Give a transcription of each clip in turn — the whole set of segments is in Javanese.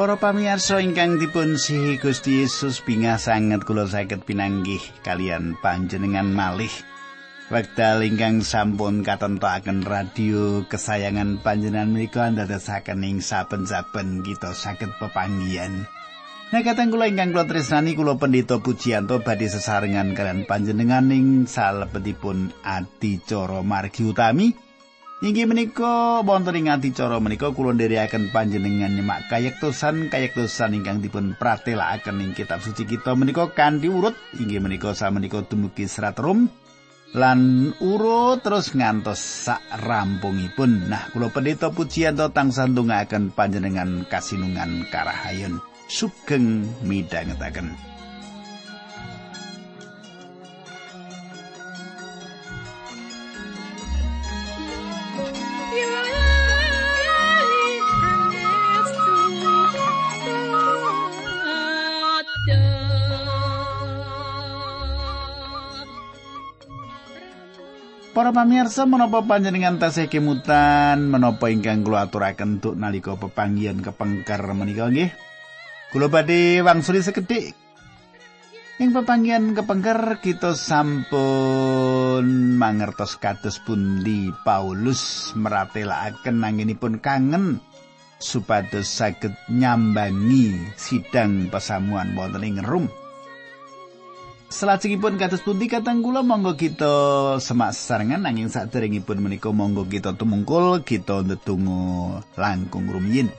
Para pamirsa ingkang dipun sihi Gusti Yesus bingah sanget kula saged pinanggih kalian panjenengan malih. Wekdal ingkang sampun katentokaken radio kesayangan panjenengan menika ndadosaken ing saben-saben kita saged pepanggihan. Nah kateng kula ingkang kula tresnani kula pendeta Pujianto badhe sesarengan kalian panjenengan ing salebetipun adicara margi utami. Inggih menika wonten ing adicara menika kula nderekaken panjenengan nyemak kayektosan kayektosan ingkang dipun pratelakaken ing kitab suci kita menika kanthi urut inggih menika samenika dumugi serat Rom lan urut terus ngantos sak rampungipun. Nah, kula pendeta pujian to ndongaaken panjenengan kasinungan karahayon sugeng midhangetaken. Para pamirsa menapa panjenengan tasih kemutan menapa ingkang kula aturaken untuk nalika pepanggihan kepengker menika nggih. Kula badhe wangsuli sekedhik. Ing pepanggihan kepengker kita sampun mangertos kados pundi Paulus meratelaken nanginipun kangen supados saged nyambangi sidang pesamuan wonten ing Rom. Selajengipun kados pundi katang kula monggo kita semak sesarengan nanging saderengipun menika monggo kita tumungkul kita ndedonga langkung rumiyin.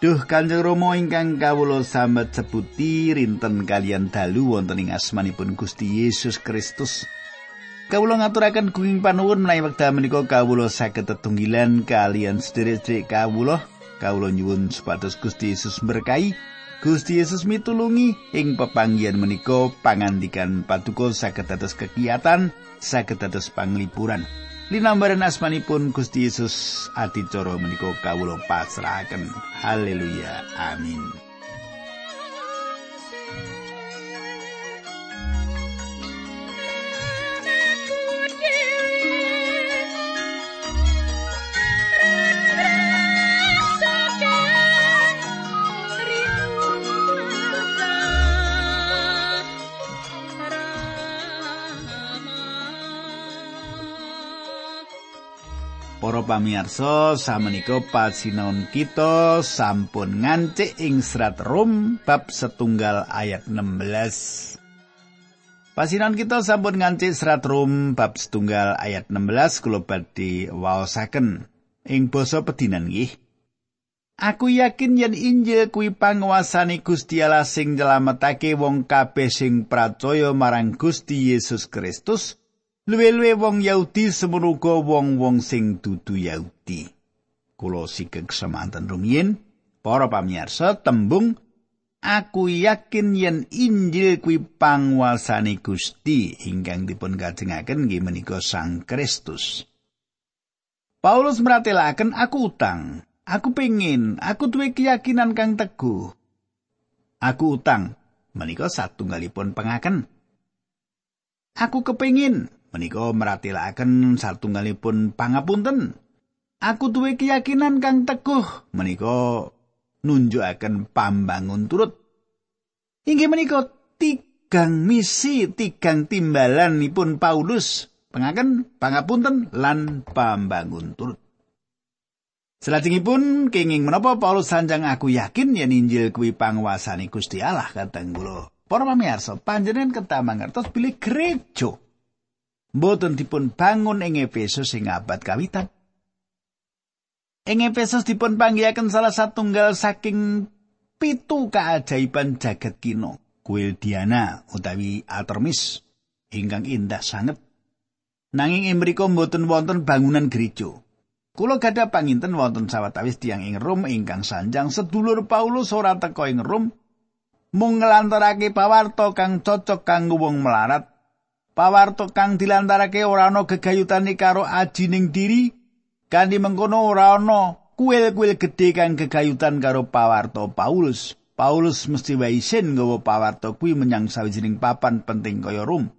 Duh Kanjeng Rama ingkang kawula sambat seputi rinten kalian dalu wonten ing asmanipun Gusti Yesus Kristus. Kawula ngaturaken gunging panuwun menawi wekdal menika kawula saged tetunggilan kalian sedherek-sedherek kawula. Kawula nyuwun supados Gusti Yesus berkahi Gusti Yesus mitulungi ing pepanggian menika pangandikan paduka saged dados kegiatan saged dados panglipuran. Linambaran asmanipun Gusti Yesus adicara menika kawula pasrahaken. Haleluya. Amin pamirsa, samenika pasinaon kita sampun ngancik ing serat Rom bab setunggal ayat 16. Pasinaon kita sampun ngancik serat Rom bab setunggal ayat 16 kula badhe waosaken ing basa pedinan nggih. Aku yakin yen Injil kuwi panguasane Gusti Allah sing nyelametake wong kabeh sing percaya marang Gusti Yesus Kristus. Luwe-luwe wong Yahudi semenuga wong-wong sing dudu Yahudi. Kulo sikek semanten rumiyin, para pamirsa tembung aku yakin yen Injil kuwi panguasane Gusti ingkang dipun kajengaken nggih menika Sang Kristus. Paulus meratelaken aku utang, aku pengin, aku duwe keyakinan kang teguh. Aku utang, menika satunggalipun pengaken. Aku kepengin, menika meratelaken satunggalipun pangapunten. Aku duwe keyakinan kang teguh menika nunjukaken pambangun turut. Inggih menika tigang misi, tigang timbalanipun Paulus, pengaken pangapunten lan pambangun turut. Selajengipun kenging menapa Paulus sanjang aku yakin yen Injil kuwi panguasane Gusti Allah kateng kula. Para pamirsa, panjenengan ketamang mangertos bilih gereja mboten dipun bangun ing Efesus ing abad kawitan. Ing Efesus dipun panggihaken salah satunggal saking pitu keajaiban jagat kino, kuil Diana utawi Artemis ingkang indah sanget. Nanging ing mriku mboten wonten bangunan gereja. Kula gadah panginten wonten sawetawis tiang ing Rom ingkang sanjang sedulur Paulus ora teka ing Rom mung nglantarake pawarta kang cocok kanggo wong melarat pawarto kang dilantarake ora ana gegayutane karo ajining diri kanthi mengkono ora ana kuil-kuil gedhe kang gegayutan karo pawarto Paulus Paulus mesti wae isin nggawa pawarto kuwi menyang sawijining papan penting kaya Rom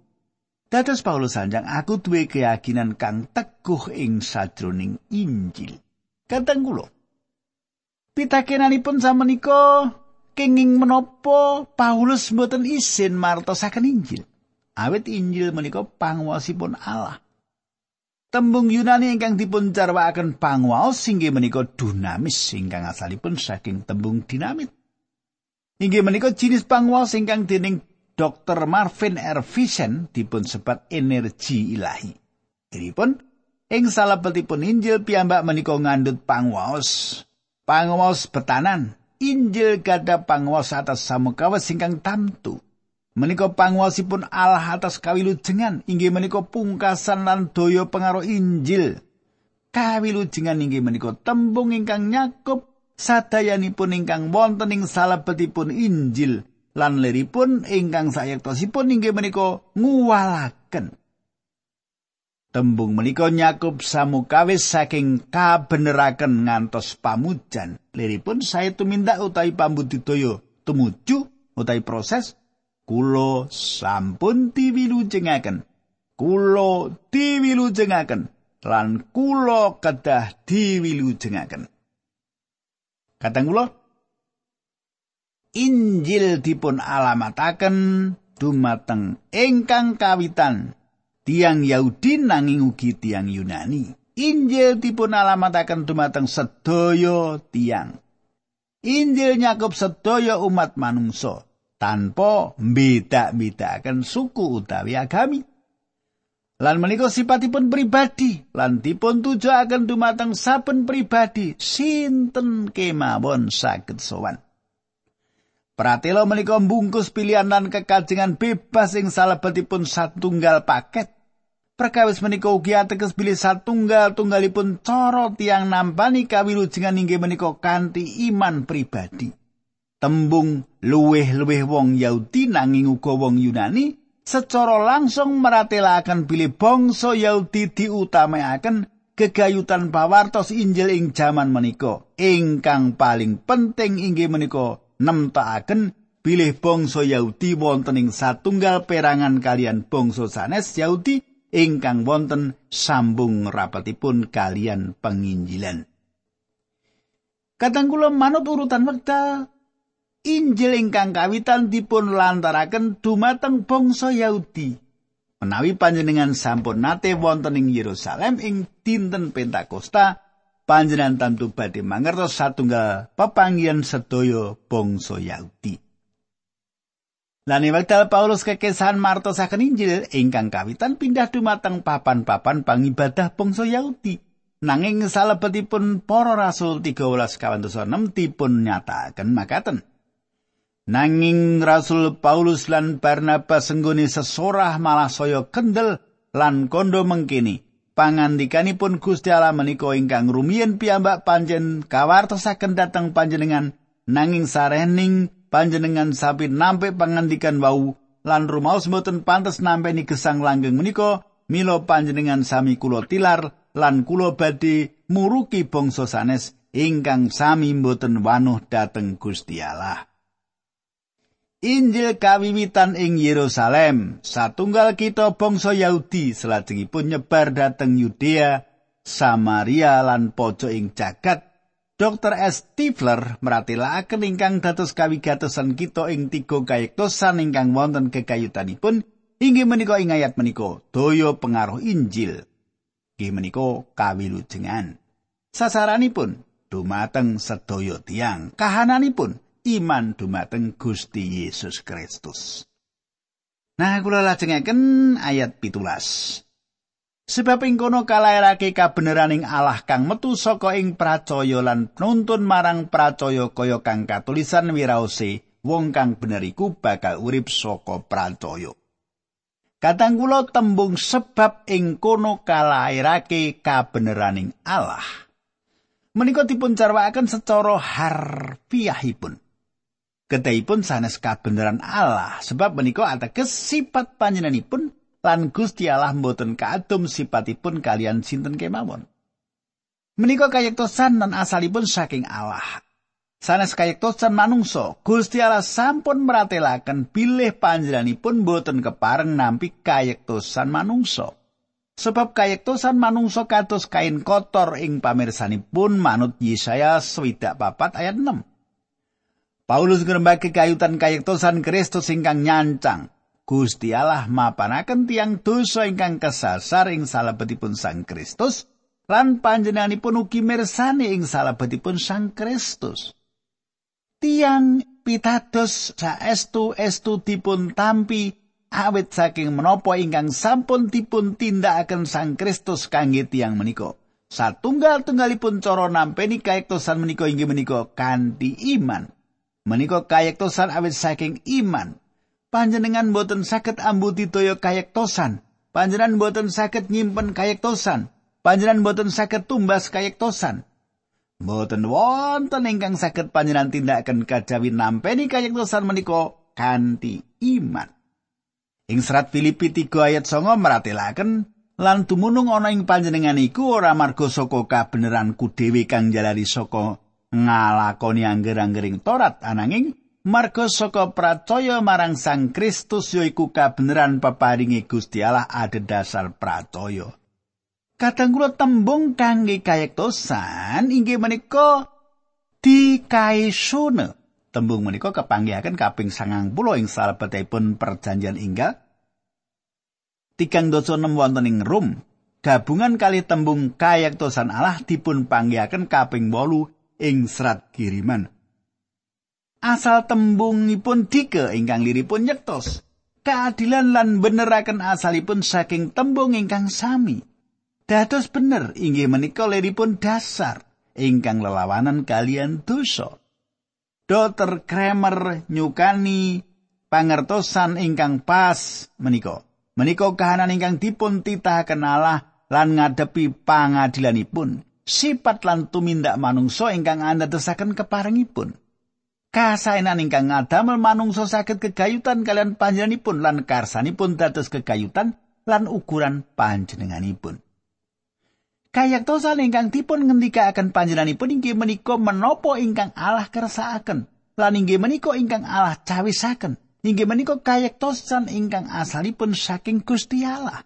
Dados Paulus sanjang aku duwe keyakinan kang teguh ing sajroning Injil. Kateng kula. Pitakenanipun samenika kenging menapa Paulus mboten isin martosaken Injil. Awit Injil menika panguwasipun Allah. Tembung Yunani ingkang dipun carwakaken panguwas inggih menika dunamis ingkang asalipun saking tembung dinamit. Inggih menika jinis panguwas ingkang dening Dr. Marvin R. Vision dipun sebat energi ilahi. Iripun ing salebetipun Injil piyambak menika ngandhut panguwas. Panguwas betanan. Injil gada panguwas atas samukawis ingkang tamtu. Menika panguwasipun Allah atas kawilujengan inggih menika pungkasan lan daya pengaruh Injil. Kawilujengan inggih menika tembung ingkang nyakup sadayanipun ingkang wonten ing salebetipun Injil lan liripun ingkang sayektosipun inggih menika nguwalaken. Tembung menika nyakup samukawis saking kabeneraken ngantos pamujan. Liripun saya tumindak utawi pambudidaya tumuju utawi proses Kulo sampun diwilujengaken. Kulo diwilujengaken lan kulo kedah diwilujengaken. Katang kulo Injil dipun alamataken dumateng ingkang kawitan tiang Yahudi nanging ugi tiang Yunani. Injil dipun alamataken dumateng sedaya tiang. Injil nyakup sedaya umat manungsa. Tanpa mbeda-bedaken suku utawi agami. Lan menika sipatipun pribadi lan dipun tujuaken dumateng saben pribadi sinten kemawon saged sowan. Pratela menika mbungkus pilihan lan kekajengan bebas ing salebetipun satunggal paket. Perkawis menika ugi ateges bilih satunggal tunggalipun cara tiang nampani kawilujengan inggih menika kanthi iman pribadi. Tembung luweh-luweh wong Yahudi nanging uga wong Yunani secara langsung meratelaken bilih bangsa Yahudi diutamakaken gegayutan pawartos Injil ing jaman menika ingkang paling penting inggih menika nemtakaken bilih bangsa Yahudi wonten ing satunggal perangan kalian bangsa sanes Yahudi ingkang wonten sambung rapatipun kalian penginjilan. Kadang kula manut urutan wekdal Injil ingkang kawitan dipun lantaraken dumateng bangsa Yahudi. Menawi panjenengan sampun nate wonten ing Yerusalem ing dinten Pentakosta, panjenengan tentu badhe mangertos satunggal pepanggihan sedaya bangsa Yahudi. Lan wekdal Paulus kekesan martosaken Injil ingkang kawitan pindah dumateng papan-papan pangibadah bangsa Yahudi. Nanging salebetipun para rasul 13 kawantosa 6 dipun nyataken makaten. Nanging Rasul Paulus lan Barnabas senggone sesorah malah saya kendel lan kondo mengkini. Pangandikanipun Gusti Allah menika ingkang rumiyin piyambak panjen kawartosaken dhateng panjenengan nanging sarening panjenengan sapi nampe pangandikan wau lan rumaos mboten pantes nampe ni gesang langgeng menika milo panjenengan sami kula tilar lan kula badhe muruki bangsa sanes ingkang sami mboten wanuh dhateng Gusti Allah. Injil kawiwitan ing Yerusalem, satunggal kita bangsa Yahudi salajengipun nyebar dhateng Yudea, Samaria lan pojok ing jagat. Dr. S. Stifler meratelaken ingkang dados kawigatosan kita ing tiga kayektosan ingkang wonten kekayutanipun inggih menika ing ayat menika daya pengaruh Injil. Inggih menika kawilujengan. Sasaranipun dumateng sedaya tiang. Kahananipun iman dumateng Gusti Yesus Kristus. Nah, kula lajengaken ayat pitulas. Sebab ing kono kalairake kabeneraning Allah kang metu saka ing pracaya lan nuntun marang pracaya kaya kang katulisan wiraose wong kang bener iku bakal urip saka pracaya. Kadang kula tembung sebab ing kono kalairake kabeneraning Allah. Menika dipun carwakaken secara harfiahipun. Kedahipun sanes kabeneran Allah sebab menika ateges sifat panjenenganipun lan Gusti Allah mboten kaadum sipatipun kalian sinten kemawon. Menika kayektosan lan asalipun saking Allah. Sanes kayektosan manungsa, Gusti Allah sampun meratelaken bilih panjenenganipun mboten kepareng nampi kayektosan manungsa. Sebab kayektosan manungsa kados kain kotor ing pamirsanipun manut Yesaya swidak papat ayat 6. Paulus ngrembake kayutan kayektosan Kristus ingkang nyancang. Gusti Allah mapanaken tiang dosa ingkang kesasar ing salebetipun Sang Kristus lan panjenenganipun ugi mirsani ing salebetipun Sang Kristus. Tiang pitados saestu estu dipun tampi awit saking menapa ingkang sampun dipun tindakaken Sang Kristus kangge tiyang menika. Satunggal-tunggalipun cara nampeni kayektosan menika inggih menika kanthi iman. Menika kayektosan awit saking iman. Panjenengan boten saged ambuti daya kayektosan. Panjenengan boten saged nyimpen kayektosan. Panjenengan boten saged tumbas kayektosan. Boten wonten ingkang saged panjenengan tindakaken kajawi nampeni kayektosan menika kanthi iman. Ing serat Filipi 3 ayat 9 meratelaken lan tumunung ana ing panjenengan iku ora marga saka kabeneranku dhewe kang jalari saka ngalakoni angger-anggering Torat ananging marga saka pracaya marang Sang Kristus yaiku kabeneran peparinge Gusti Allah adhedhasar pracaya. Kadang kula tembung kangge kayektosan inggih menika dikaisune Tembung menika kepanggihaken kaping sangang puluh ing salebetipun perjanjian inggal. Tigang dosa nem wonten ing Rom, gabungan kali tembung kayektosan Allah dipun panggihaken kaping wolu ing serat kiriman. Asal tembungipun dike ingkang liripun nyektos. Keadilan lan beneraken asalipun saking tembung ingkang sami. Dados bener inggih menika liripun dasar ingkang lelawanan kalian dosa. Dr. Kramer nyukani pangertosan ingkang pas menika. Menika kahanan ingkang dipun titahaken Allah lan ngadepi pangadilanipun. Sipat lan tumindak manungsa ingkang andadosaken keparengipun. Kasaenan ingkang ngadamel manungsa saged kegayutan kalian panjenenganipun lan karsanipun dados kegayutan lan ukuran panjenenganipun. Kayaktosan ingkang dipun ngendikaaken panjenenganipun inggih menika menapa ingkang Allah kersakaken lan inggih menika ingkang Allah cawisaken. Inggih menika kayaktosan ingkang asalipun saking Gusti Allah.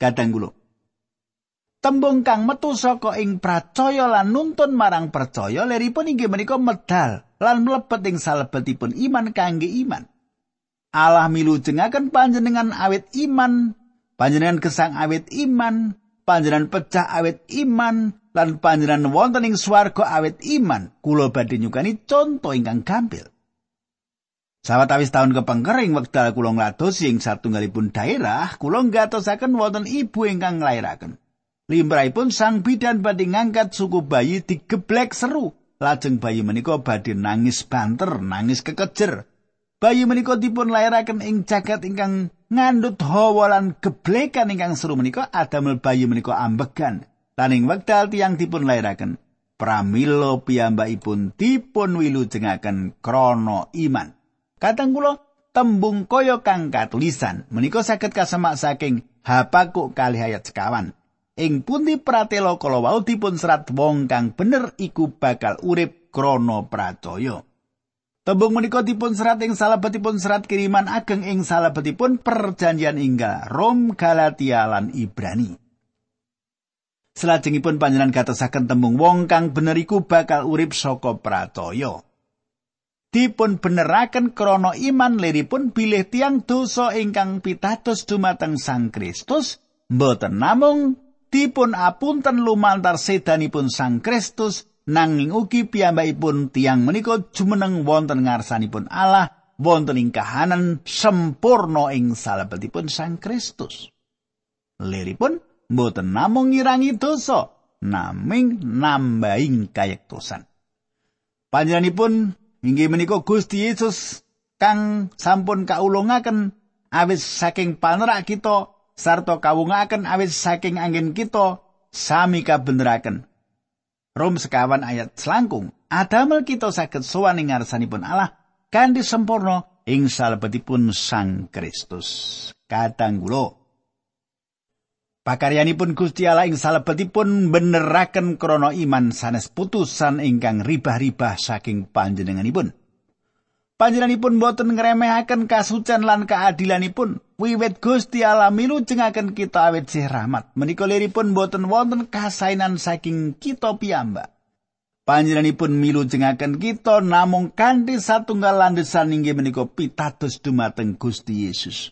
Kadang kula Tembung kang metu saka ing pracaya lan nuntun marang percaya leripun inggih menika medal lan mlebet ing salebetipun iman kangge iman. Allah milu jengaken panjenengan awit iman, panjenengan kesang awit iman, panjenengan pecah awet iman lan panjenengan wonten ing swarga awet iman. Kula badhe nyukani conto ingkang gampil. Sawetawis taun kepengker ing wekdal kula nglados ing satunggalipun daerah kula ngatosaken wonten ibu ingkang nglairaken Limrahipun sang bidan badhe ngangkat suku bayi digeblek seru. Lajeng bayi menika badhe nangis banter nangis kekejer. Bayi menika dipun lairaken ing jagat ingkang ngandut hawa lan geblekan ingkang seru menika adamel bayi menika ambegan. Laning wekdal tiang dipun lairaken pramila piyambakipun dipun wilujengaken krana iman. Katang kula tembung kaya kang katulisan menika saged kasemak saking Habakuk kali ayat sekawan ing pundi pratela kala wau dipun serat wong kang bener iku bakal urip krana pracaya Tembung menika dipun serat ing salebetipun serat kiriman ageng ing salebetipun perjanjian ingga Rom, Galatia lan Ibrani. Selajengipun panjenengan gatosaken tembung wong kang bener iku bakal urip saka pracaya. Dipun beneraken krana iman liripun bilih tiang dosa ingkang pitados dumateng Sang Kristus mboten namung dipun apunten lumantar sedanipun Sang Kristus nanging ugi piyambakipun tiang menika jumeneng wonten ngarsanipun Allah wonten ing kahanan sempurna ing salebetipun Sang Kristus. Liripun mboten namung ngirangi dosa, naming nambahing kayektosan. Panjenenganipun inggih menika Gusti Yesus kang sampun kaulungaken awis saking panerak kita sarta kawungaken awis saking angin kita sami kabeneraken Rom sekawan ayat selangkung. Adamel kita saged sowan ing ngarsanipun Allah kanthi sempurna ing salebetipun Sang Kristus. Kadang kula Pakaryanipun Gusti Allah ing salebetipun beneraken krana iman sanes putusan ingkang ribah-ribah saking panjenenganipun. Panjenenganipun boten ngremehaken kasucen lan keadilanipun. Wiwit Gusti Allah milu jengaken kita awit sih rahmat. Menika liripun boten wonten kasainan saking kita piyambak. Panjenenganipun milu jengaken kita namung kanthi satunggal landesan inggih menika pitados dumateng Gusti Yesus.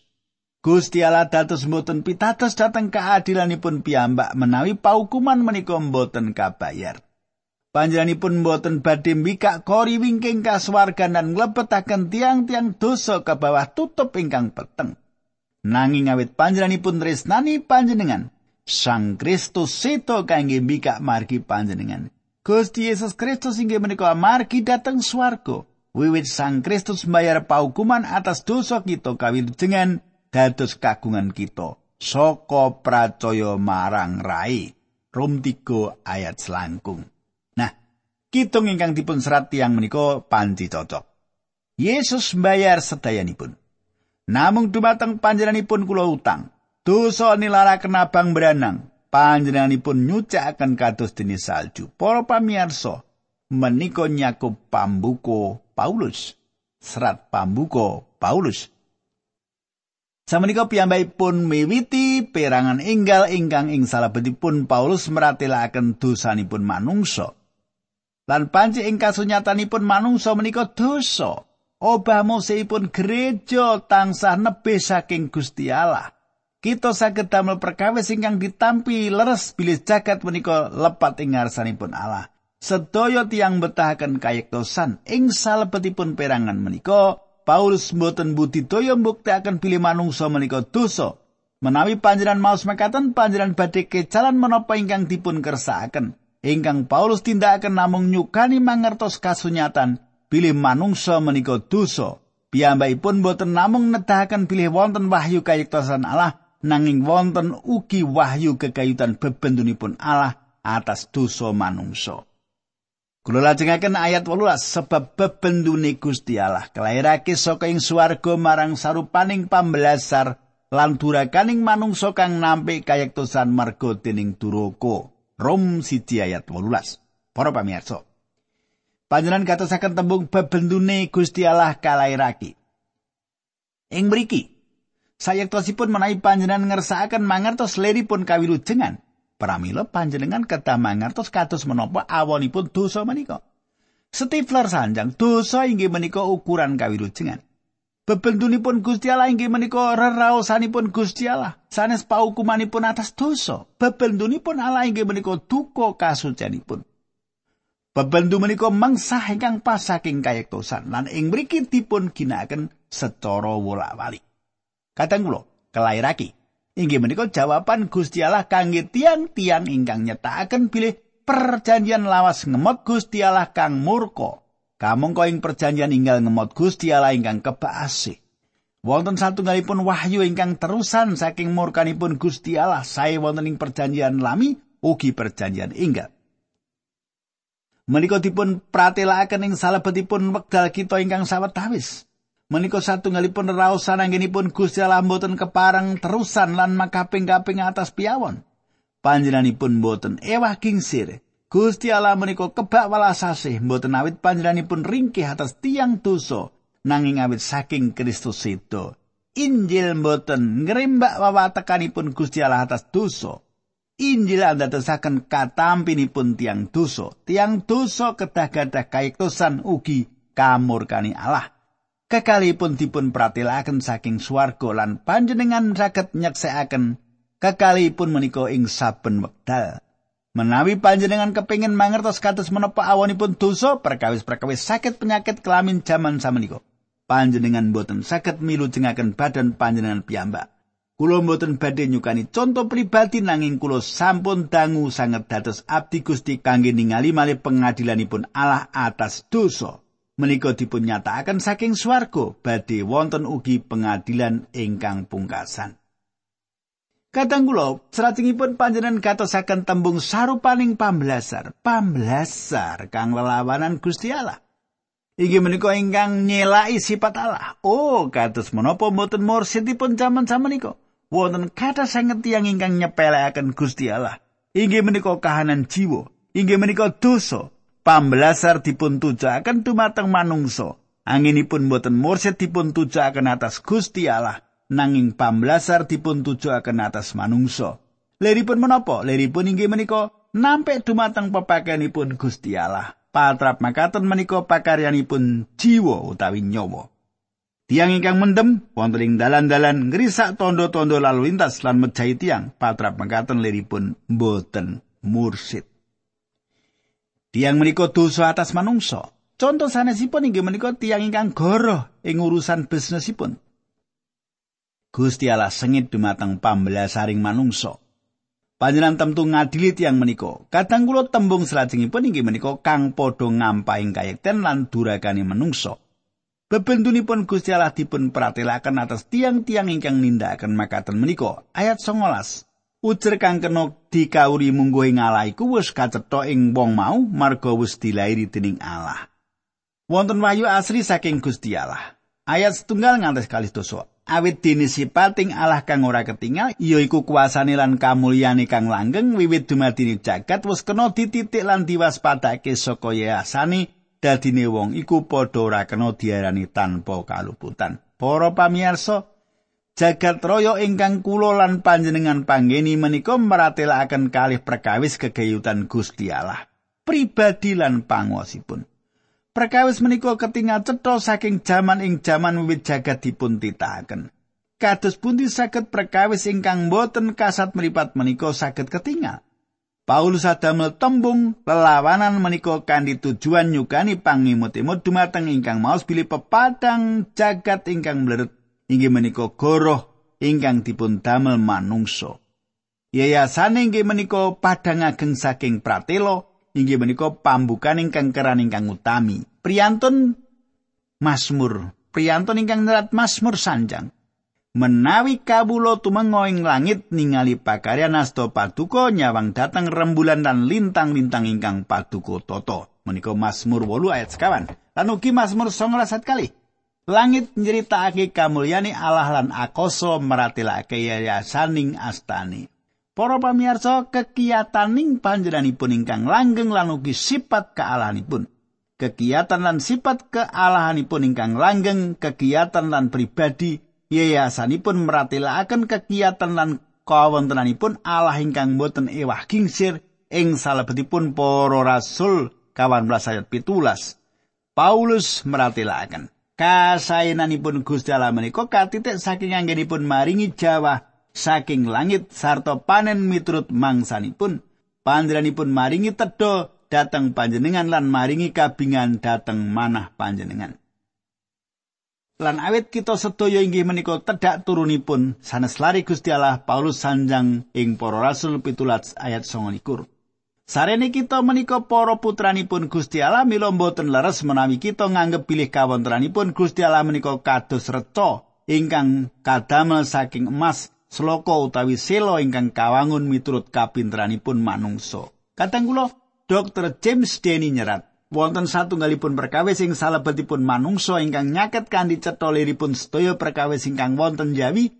Gusti Allah dados mboten pitados dhateng keadilanipun piyambak menawi paukuman menika mboten kabayar. Panjenenganipun mboten badhe mbikak kori wingking kasuwargan lan nglebetaken tiang-tiang dosa ke bawah tutup ingkang peteng. Nanging awit panjenenganipun tresnani panjenengan, Sang Kristus seto kangge mbikak margi panjenengan. Gusti Yesus Kristus inggih menika margi dhateng swarga. Wiwit Sang Kristus mbayar paukuman atas dosa kita kawilujengan dados kagungan kita. Saka pracaya marang rai. Rom 3 ayat selangkung. Kitung ingkang dipun serat tiang menika panci cocok. Yesus mbayar sedayanipun. Namung dumateng panjenenganipun kula utang. Dosa nilaraken abang beranang. Panjenenganipun nyucakaken kados dene salju. Para pamirsa, menika nyakup pambuko Paulus. Serat pambuko Paulus. Samenika piyambakipun miwiti perangan enggal ingkang ing salebetipun Paulus meratelaken dosanipun manungsa. Lan panci ing kasunyatanipun manungsa menika dosa. Obah museipun gereja tansah nebih saking Gusti Allah. Kita saged damel perkawis ingkang ditampi leres bilih jagat menika lepat ing ngarsanipun Allah. Sedaya tiang betahaken kayektosan ing salebetipun perangan menika Paulus mboten budidaya mbuktekaken bilih manungsa menika dosa. Menawi panjenengan maos mekaten panjenengan badhe kecalan menapa ingkang dipun kersakaken. Ingkang Paulus tindakaken namung nyukani mangertos kasunyatan bilih manungsa menika dosa piyambakipun boten namung nedahaken bilih wonten wahyu kayektosan Allah nanging wonten ugi wahyu kekayutan bebentunipun Allah atas dosa manungsa Kula lajengaken ayat 18 sebab bebendune Gusti Allah kelairake saka ing swarga marang sarupaning pambelasar lan durakaning manungsa kang nampi kayektosan marga dening duraka. Rom siji ayat 18. Para pamirsa. Panjenengan katosaken tembung bebendune Gusti Allah kalairake. Ing mriki sayektosipun menawi panjenengan ngersakaken mangertos leripun kawilujengan, pramila panjenengan kedah mangertos kados menapa awonipun dosa menika. Stifler sanjang dosa inggih menika ukuran kawilujengan. Bebentunipun Gusti Allah inggih menika reraosanipun Gusti Allah. Sanes paukumanipun atas dosa. Bebentunipun Allah inggih menika duka kasucianipun. Bebendu menika mengsah ingkang pas saking kayektosan lan ing mriki dipun ginakaken secara wolak-walik. Kadang kula kelairake inggih menika jawaban Gusti Allah kangge tiang-tiang ingkang nyetakaken bilih perjanjian lawas ngemot Gusti Allah kang murka Kamangka ing perjanjian inggal ngemot Gusti Allah ingkang kebaasih. Wonten satunggalipun wahyu ingkang terusan saking murkanipun Gusti Allah sae wonten ing perjanjian lami ugi perjanjian inggal. Menika dipun pratelakaken ing salebetipun wekdal kita ingkang sawetawis. Menika satunggalipun raosan anggenipun Gusti Allah mboten keparang terusan lan makaping-kaping atas piawon. Panjenenganipun mboten ewah kingsir. Gusti Allah menika kebak welas asih mboten awit panjenenganipun ringkih atas tiang dosa nanging awit saking Kristus sedo. Injil mboten ngrembak wawatekanipun Gusti Allah atas dosa. Injil andadosaken katampinipun tiang dosa. Tiang dosa kedah gadah kayektosan ugi kamurkani Allah. Kekalipun dipun pratilaken saking swarga lan panjenengan saged nyeksekaken kekalipun menika ing saben wekdal. Menawi panjenengan kepingin mangertos kados menapa awonipun dosa perkawis-perkawis sakit penyakit kelamin jaman samenika. Panjenengan boten sakit milu jengaken badan panjenengan piyambak. Kulo boten badhe nyukani contoh pribadi nanging kulo sampun dangu sanget dados abdi Gusti kangge ningali malih pengadilanipun Allah atas dosa. Menika dipun nyatakaken saking swarga badhe wonten ugi pengadilan ingkang pungkasan. Kadang kula srajengipun panjenengan gatosaken tembung sarupaning pamblasar, pamblasar kang lelawanan Gusti Allah. Iki menika ingkang nyelai sifat Allah. Oh, kados menapa mboten mursidipun jaman samenika. Wonten kata sanget tiyang ingkang nyepelekaken Gusti Allah. Inggih menika kahanan jiwa, inggih menika dosa. Pamblasar dipun tujaken dumateng manungsa. Anginipun boten mursid dipun tujuaken atas Gusti Allah, nanging pamblasar dipun tujuaken atas manungsa. Leripun menapa? Leripun inggih menika nampik dumateng pepakenipun Gusti Allah. Patrap makaten menika pakaryanipun jiwa utawi nyawa. Tiang ingkang mendem wonten dalan-dalan ngrisak tondo-tondo lalu lintas lan mejahi tiang patrap makaten liripun boten mursid. Tiang menika dosa atas manungsa. Contoh sanesipun inggih menika tiang ingkang goroh ing urusan bisnisipun. Gusti Allah sengit dumateng pambelasaring manungsa. Panjenengan temtu ngadili tiang menika. Kadang kula tembung salajengipun inggih menika kang padha ngampaing kayekten lan durakane manungsa. Bebentunipun Gusti Allah dipun pratelaken atas tiang-tiang ingkang nindakaken makaten menika. Ayat 19. Ujar kang kena dikawuri mungguh ing Allah iku wis kacetha ing wong mau marga wis dilairi dening Allah. wonten wahyu asri saking Gusti Allah. Ayat setunggal ngantos kali dosa. Awit dene sipating Allah kang ora ketinggal, ya iku kuasane lan kamulyane kang langgeng wiwit dumadine jagat wis kena dititik lan diwaspadake saka yasane dadine wong iku padha ora kena diarani tanpa kaluputan. Para pamirsa, jagat raya ingkang kula lan panjenengan panggeni menika meratelaken kalih perkawis kegayutan Gusti Allah. Pribadi lan pangwasipun. Perkawis menika ketingal cetha saking jaman ing jaman wiwit jagat dipun titahaken. Kados pundi saged perkawis ingkang boten kasat meripat menika saged ketingal. Paulus adamel tembung lelawanan menika kanthi tujuan nyukani pangimut-imut dumateng ingkang maos bilih pepadang jagat ingkang mleret inggih menika goroh ingkang dipun damel manungsa. Yayasan inggih menika padang ageng saking pratelo inggih menika pambukan ingkang keran ingkang utami. Priyantun Mazmur, priyantun ingkang nyerat Mazmur sanjang. Menawi kawula tumenga ing langit ningali pakaryan paduka nyawang dateng rembulan dan lintang-lintang ingkang paduka tata. Menika Mazmur 8 ayat sekawan. Lan ugi Mazmur 19 ayat kali. Langit nyeritakake kamulyane Allah lan akoso meratelake yayasaning astani. Para pamirsa, kekiyataning panjenenganipun ingkang langgeng lan sifat kealahanipun. Kegiatan lan sifat kealahanipun ingkang langgeng, kegiatan lan pribadi yayasanipun meratelaken kegiatan lan kawontenanipun Allah ingkang boten ewah gingsir ing salebetipun para rasul kawan belas ayat pitulas. Paulus meratelaken kasainanipun Gusti Allah menika katitik saking anggenipun maringi jawah saking langit sarta panen miturut mangsanipun panjenenganipun maringi tedha dateng panjenengan lan maringi kabingan dateng manah panjenengan lan awit kita sedaya inggih menika tedhak turunipun sanes lari Gusti Allah Paulus sanjang ing para rasul pitulat ayat 29 Sarene kita menika para putranipun Gusti Allah mila boten leres menawi kita nganggep pilih kawontenanipun Gusti Allah menika kados reca ingkang kadamel saking emas sloka utawi selo ingkang kawangun miturut kapinteranipun manungsa. Kadang kula Dr. James Denny nyerat wonten satunggalipun perkawis ing salebetipun manungsa ingkang nyaket kanthi cetha liripun sedaya perkawis ingkang wonten jawi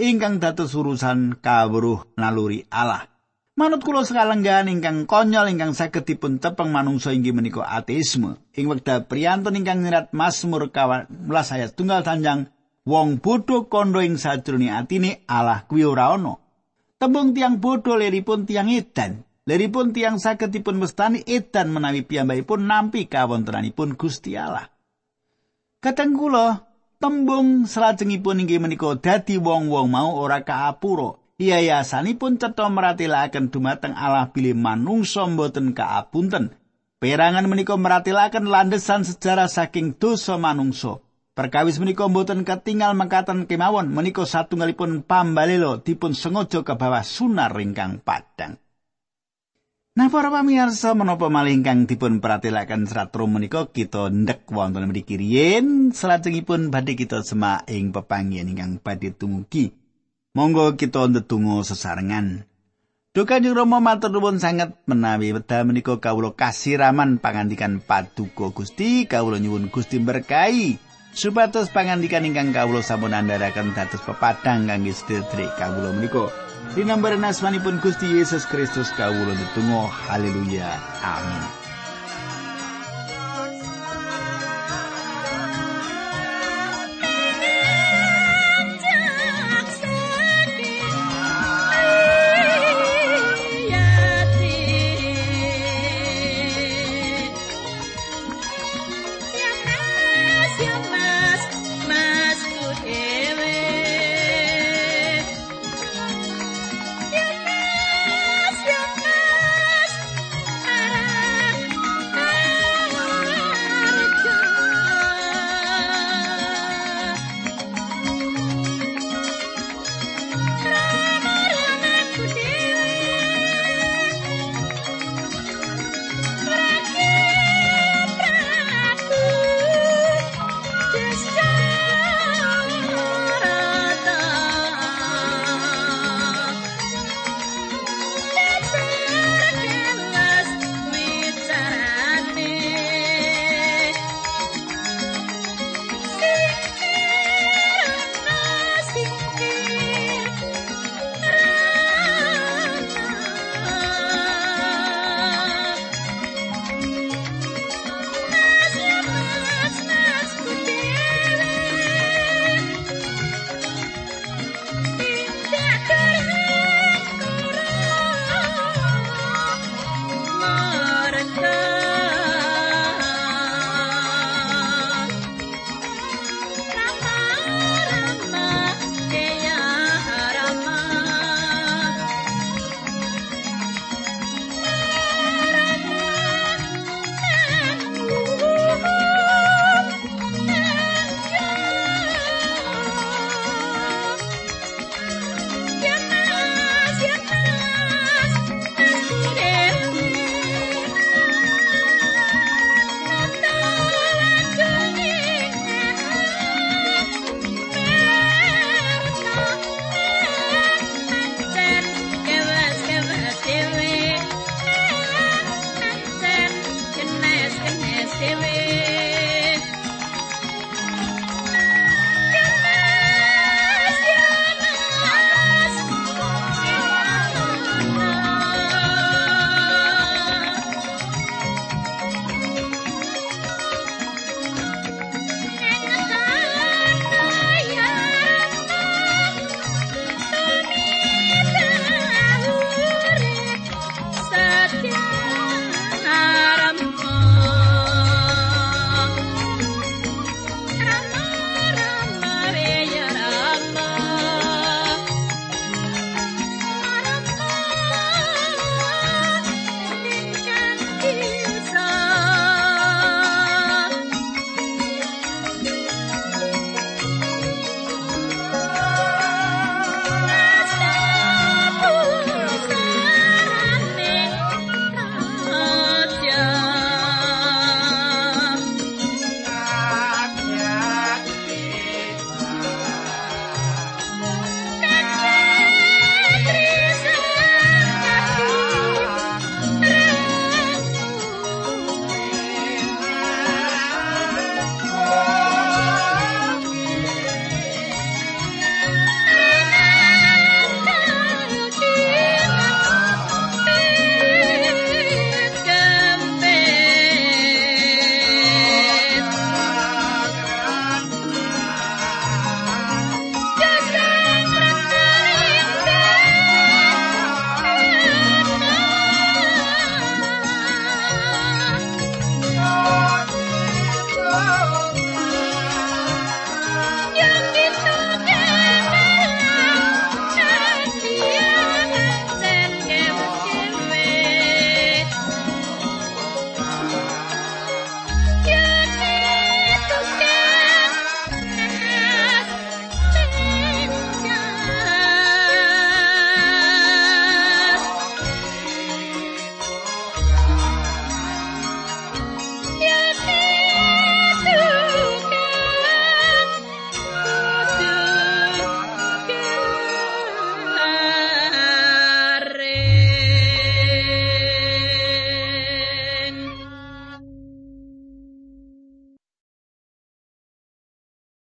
ingkang dados urusan kawruh naluri Allah. Manut kula sakalenggan ingkang konyol ingkang saged dipun tepeng manungsa inggih menika ateisme. Ing wekdal priyantun ingkang nyerat Mazmur 11 ayat tunggal tanjang wong bodho kandha ing sajroning atine Allah kuwi ora ana. Tembung tiang bodho leripun tiang edan. Leripun tiang saged dipun mestani edan menawi piyambakipun nampi kawontenanipun Gusti Allah. Kadang kula tembung salajengipun inggih menika dadi wong-wong mau ora kaapura. Yayasanipun cetha meratelaken dumateng Allah bilih manungsa mboten kaapunten. Perangan menika meratelaken landesan sejarah saking dosa manungsa. Perkawis menika mboten ketinggal mengkatan kemawon menika satunggalipun pambalelo dipun sengaja ke bawah sunar ringkang padang. Nah para pamirsa menapa malih ingkang dipun pratelaken serat menika kita ndek wonten mriki riyin salajengipun badhe kita semak ing pepanggihan ingkang badhe tumugi. Monggo kita ndedonga sesarengan. Duka Kanjeng Rama matur nuwun sanget menawi wedal menika kawula kasiraman pangandikan paduka Gusti, kawula nyuwun Gusti berkahi supados pangandikan ingkang kawula sampun andharaken dados pepadang kangge sedherek kawula menika. Dinambaran asmanipun Gusti Yesus Kristus kawula netunggal haleluya. Amin.